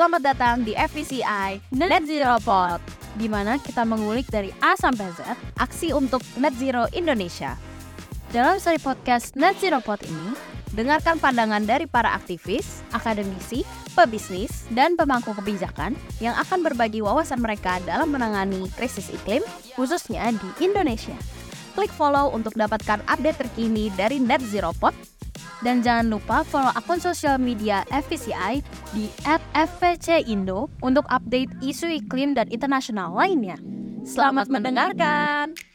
Selamat datang di FVCI Net Zero Pod, di mana kita mengulik dari A sampai Z aksi untuk Net Zero Indonesia. Dalam seri podcast Net Zero Pod ini, dengarkan pandangan dari para aktivis, akademisi, pebisnis, dan pemangku kebijakan yang akan berbagi wawasan mereka dalam menangani krisis iklim, khususnya di Indonesia. Klik follow untuk dapatkan update terkini dari Net Zero Pod dan jangan lupa follow akun sosial media FVCI di @fvcindo untuk update isu iklim dan internasional lainnya. Selamat mendengarkan.